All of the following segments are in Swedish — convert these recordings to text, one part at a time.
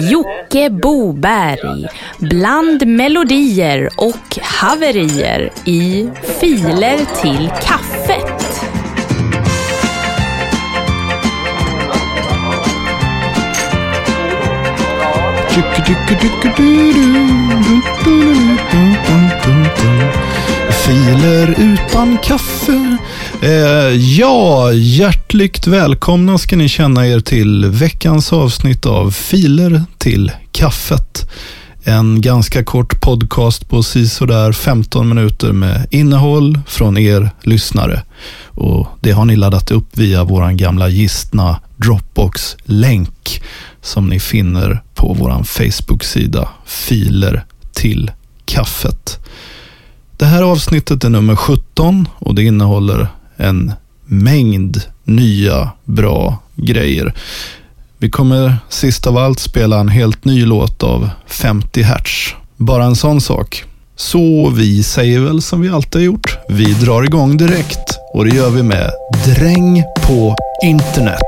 Jocke Boberg bland melodier och haverier i Filer till kaffet. Filer utan kaffe. Eh, ja, hjärtligt välkomna ska ni känna er till veckans avsnitt av Filer till kaffet. En ganska kort podcast på sisådär 15 minuter med innehåll från er lyssnare. Och Det har ni laddat upp via vår gamla gistna Dropbox-länk som ni finner på vår Facebook-sida Filer till kaffet. Det här avsnittet är nummer 17 och det innehåller en mängd nya bra grejer. Vi kommer sist av allt spela en helt ny låt av 50 Hertz. Bara en sån sak. Så vi säger väl som vi alltid har gjort. Vi drar igång direkt och det gör vi med Dräng på internet.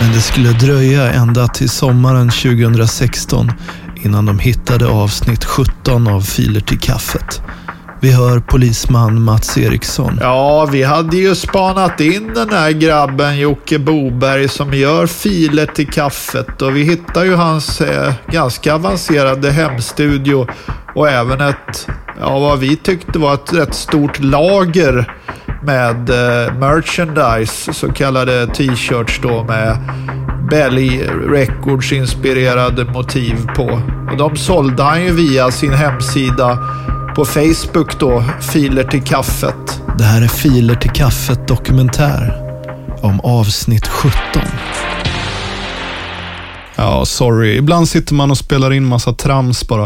Men det skulle dröja ända till sommaren 2016 innan de hittade avsnitt 17 av Filer till kaffet. Vi hör polisman Mats Eriksson. Ja, vi hade ju spanat in den här grabben Jocke Boberg som gör filer till kaffet och vi hittade ju hans eh, ganska avancerade hemstudio och även ett, ja vad vi tyckte var ett rätt stort lager med eh, merchandise, så kallade t-shirts då med Belly Records inspirerade motiv på. Och de sålde han ju via sin hemsida på Facebook då, Filer till kaffet. Det här är Filer till kaffet dokumentär om avsnitt 17. Ja, sorry. Ibland sitter man och spelar in massa trams bara.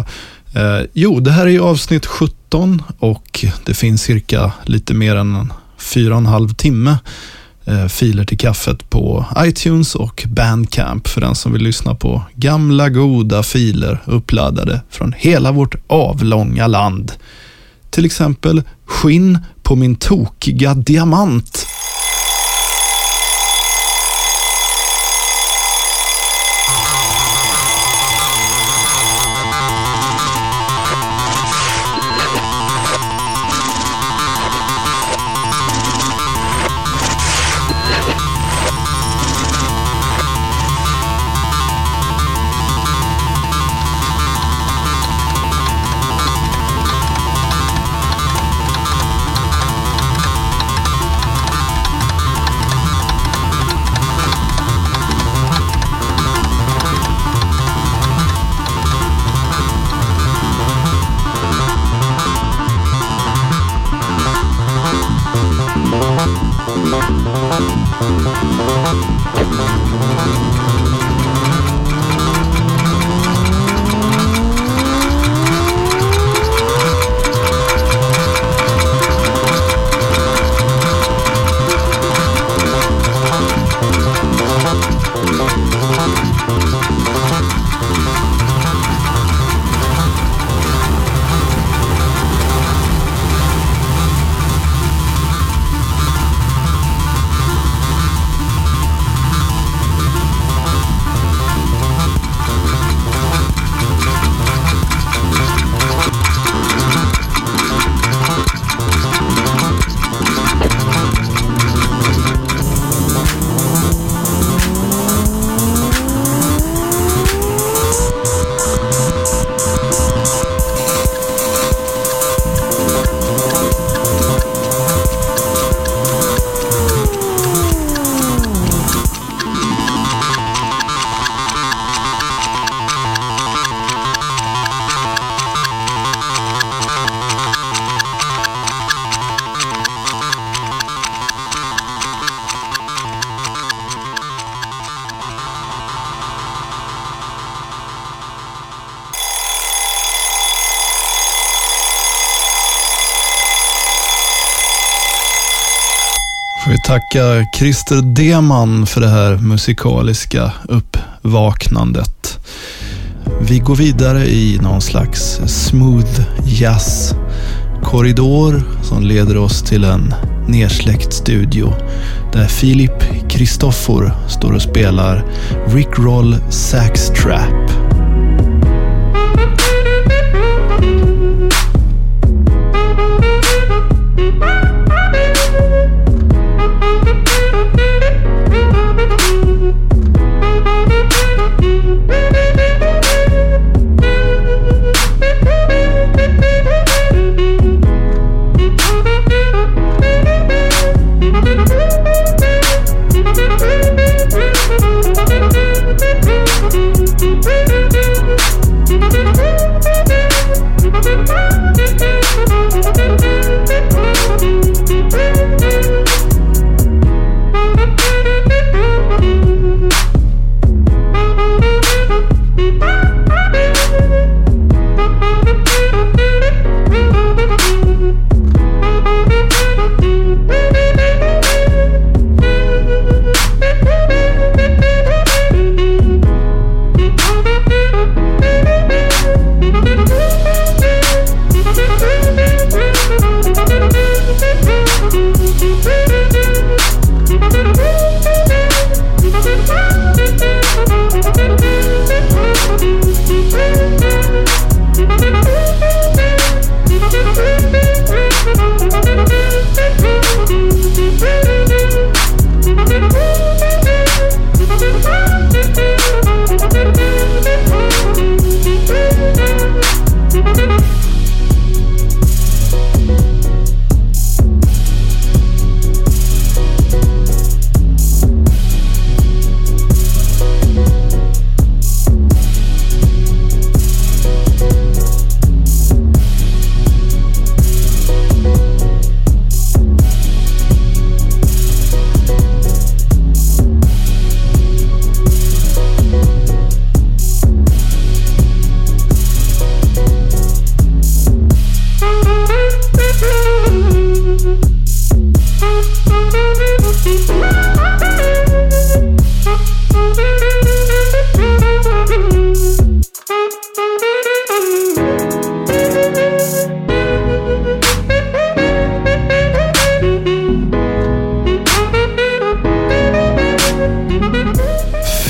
Eh, jo, det här är ju avsnitt 17 och det finns cirka lite mer än fyra och en halv timme eh, filer till kaffet på iTunes och Bandcamp för den som vill lyssna på gamla goda filer uppladdade från hela vårt avlånga land. Till exempel Skinn på min tokiga diamant. Tacka Christer Deman för det här musikaliska uppvaknandet. Vi går vidare i någon slags smooth jazz korridor som leder oss till en nersläckt studio där Filip Kristoffer står och spelar Rick Roll Sax Trap.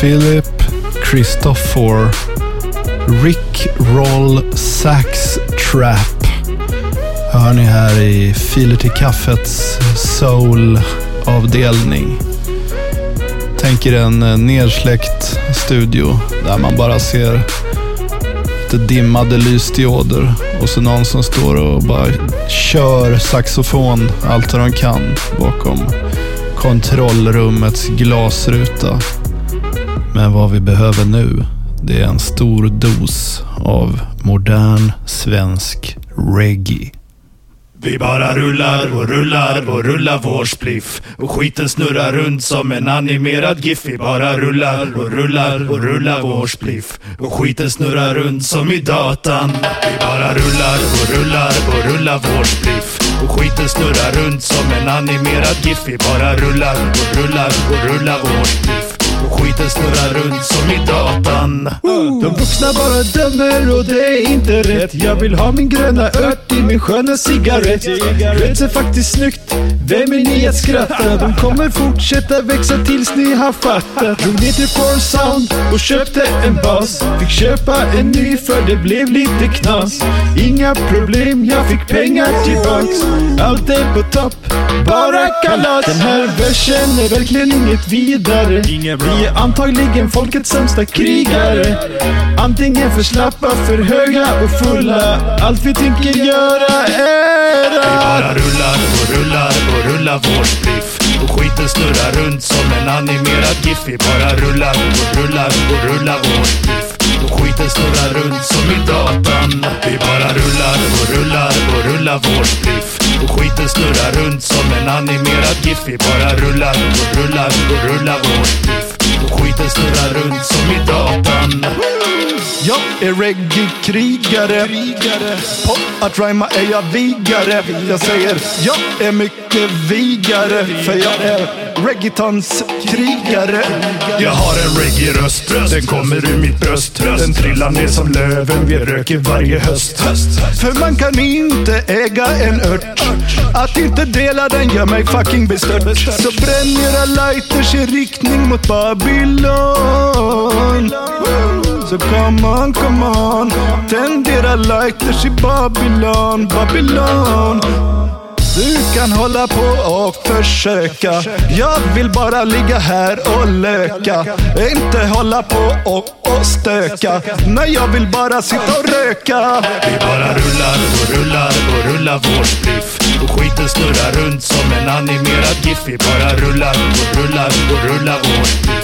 Philip Christopher Rick Roll Sax Trap hör ni här i Filer till kaffets soul-avdelning. Tänk er en nedsläckt nersläckt studio där man bara ser lite dimmade lysdioder och så någon som står och bara kör saxofon allt vad de kan bakom kontrollrummets glasruta. Men vad vi behöver nu, det är en stor dos av modern svensk reggae. Vi bara rullar och rullar och rullar vår spliff. Och skiten snurrar runt som en animerad GIF Vi bara rullar och rullar och rullar vår spliff. Och skiten snurrar runt som i datan. Vi bara rullar och rullar och rullar vår spliff. Och skiten snurrar runt som en animerad GIF. Vi bara rullar och rullar och rullar vårt spliff och skiten snurrar runt som i datan. De vuxna bara dömer och det är inte rätt. Jag vill ha min gröna ört i min sköna cigarett. Rätt är faktiskt snyggt, vem är ni att skratta? De kommer fortsätta växa tills ni har fattat. Drog ner till Four Sound och köpte en bas. Fick köpa en ny för det blev lite knas. Inga problem, jag fick pengar tillbaks Allt är på topp, bara kalas. Den här versen är verkligen inget vidare. Vi är antagligen folkets sämsta krigare. Antingen för slappa, för höga och fulla. Allt vi tänker göra är Vi bara att rullar och rullar och rullar vår spliff Och skiten snurrar runt som en animerad GIF. Vi bara rullar och rullar och rullar vår spliff Och skiten snurrar runt som i datan. Vi bara rullar och rullar och rullar vår spliff och skiten snurrar runt som en animerad GIF Vi bara rullar och rullar och rullar vår GIF. Och skiten snurrar runt som i datan jag är reggae-krigare. På att rhyma är jag vigare. Jag säger jag är mycket vigare. För jag är reggaetons krigare. Jag har en reggae-röst, den kommer ur mitt bröst. Den trillar ner som löven vi röker varje höst. För man kan inte äga en ört. Att inte dela den gör mig fucking bestört. Så bränn era lighters i riktning mot Babylon. Så come on, come on. Tänd era lighters i Babylon, Babylon. Du kan hålla på och försöka. Jag vill bara ligga här och löka. Inte hålla på och, och stöka. Nej, jag vill bara sitta och röka. Vi bara rullar och rullar och rullar vår spliff. Och skiten snurrar runt som en animerad GIF. Vi bara rullar och rullar och rullar vår spliff.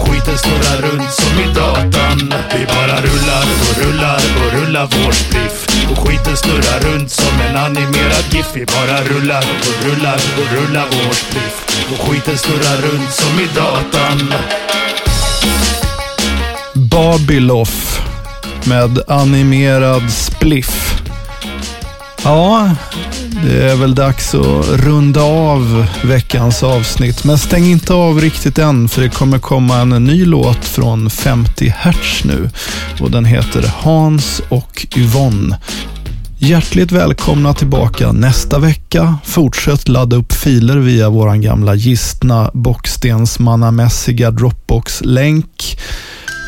Och skiten snurrar runt som i datan. Vi bara rullar och rullar och rullar vår spliff. Och skiten snurrar runt som en animerad GIF. Vi bara rullar och rullar och rullar vår spliff. Och skiten snurrar runt som i datan. Babyloff med animerad spliff. Ja, det är väl dags att runda av veckans avsnitt. Men stäng inte av riktigt än för det kommer komma en ny låt från 50 Hertz nu. Och den heter Hans och Yvonne. Hjärtligt välkomna tillbaka nästa vecka. Fortsätt ladda upp filer via vår gamla gistna bockstensmannamässiga Dropbox-länk.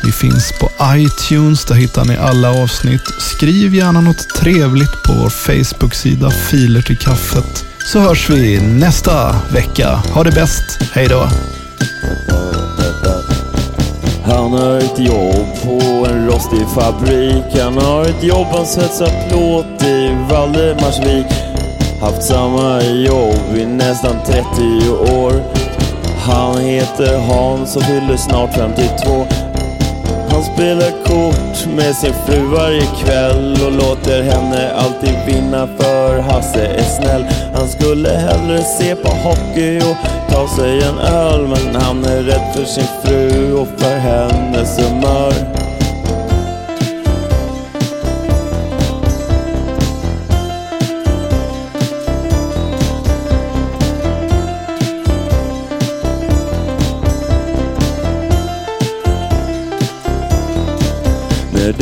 Vi finns på iTunes, där hittar ni alla avsnitt. Skriv gärna något trevligt på vår Facebook-sida Filer till kaffet. Så hörs vi nästa vecka. Ha det bäst. Hej då! Han har ett jobb på en rostig fabrik. Han har ett jobb, han svetsar plåt i Valdemarsvik. Haft samma jobb i nästan 30 år. Han heter Hans och fyller snart 52. Han spelar kort med sin fru varje kväll och låter henne alltid vinna för Hasse är snäll. Han skulle hellre se på hockey och ta sig en öl men han är rädd för sin fru och för hennes humör.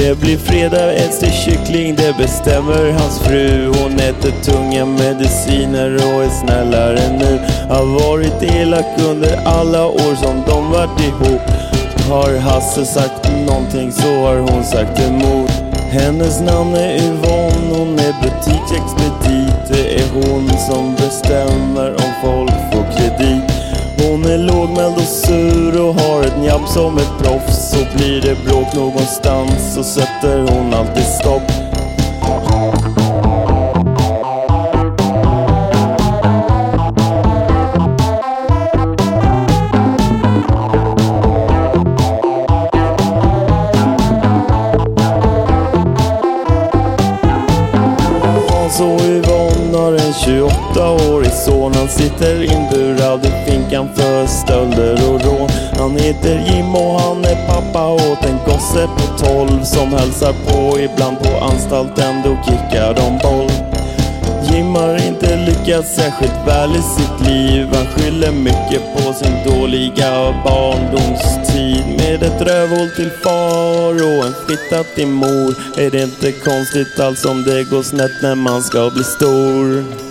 Det blir fredag äts kyckling, det bestämmer hans fru. Hon äter tunga mediciner och är snällare nu. Har varit elak under alla år som de varit ihop. Har Hasse sagt någonting så har hon sagt emot. Hennes namn är Yvonne, hon är butiksexpedit. Det är hon som bestämmer om folk får är lågmäld och sur och har ett njabb som ett proffs. Så blir det bråk någonstans så sätter hon alltid stopp. Hans och Yvonne har en 28-årig son. Han sitter inburad i veckan för stölder och rån. Han heter Jim och han är pappa åt en gosse på 12 som hälsar på ibland på anstalten. Då kickar de boll. Jim har inte lyckats särskilt väl i sitt liv. Han skyller mycket på sin dåliga barndomstid. Med ett rövhål till far och en fitta till mor är det inte konstigt alls om det går snett när man ska bli stor.